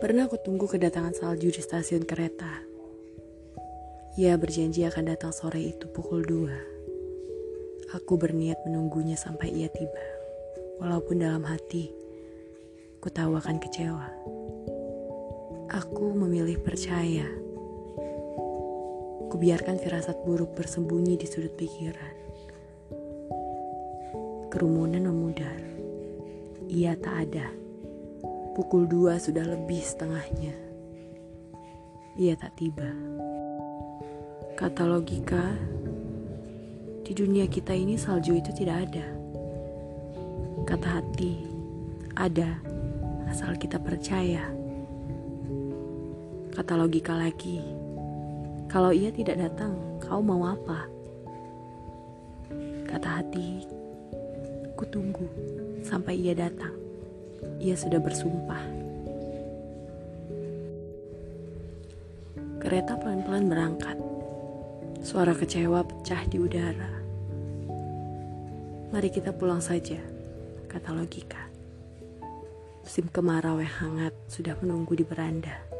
Pernah aku tunggu kedatangan salju di stasiun kereta. Ia berjanji akan datang sore itu pukul 2. Aku berniat menunggunya sampai ia tiba. Walaupun dalam hati, ku tahu akan kecewa. Aku memilih percaya. Ku biarkan firasat buruk bersembunyi di sudut pikiran. Kerumunan memudar. Ia tak ada. Pukul dua sudah lebih setengahnya. Ia tak tiba. Kata logika, di dunia kita ini salju itu tidak ada. Kata hati, ada asal kita percaya. Kata logika lagi, kalau ia tidak datang, kau mau apa? Kata hati, ku tunggu sampai ia datang. Ia sudah bersumpah. Kereta pelan-pelan berangkat. Suara kecewa pecah di udara. Mari kita pulang saja, kata logika. Musim kemarau yang hangat sudah menunggu di beranda.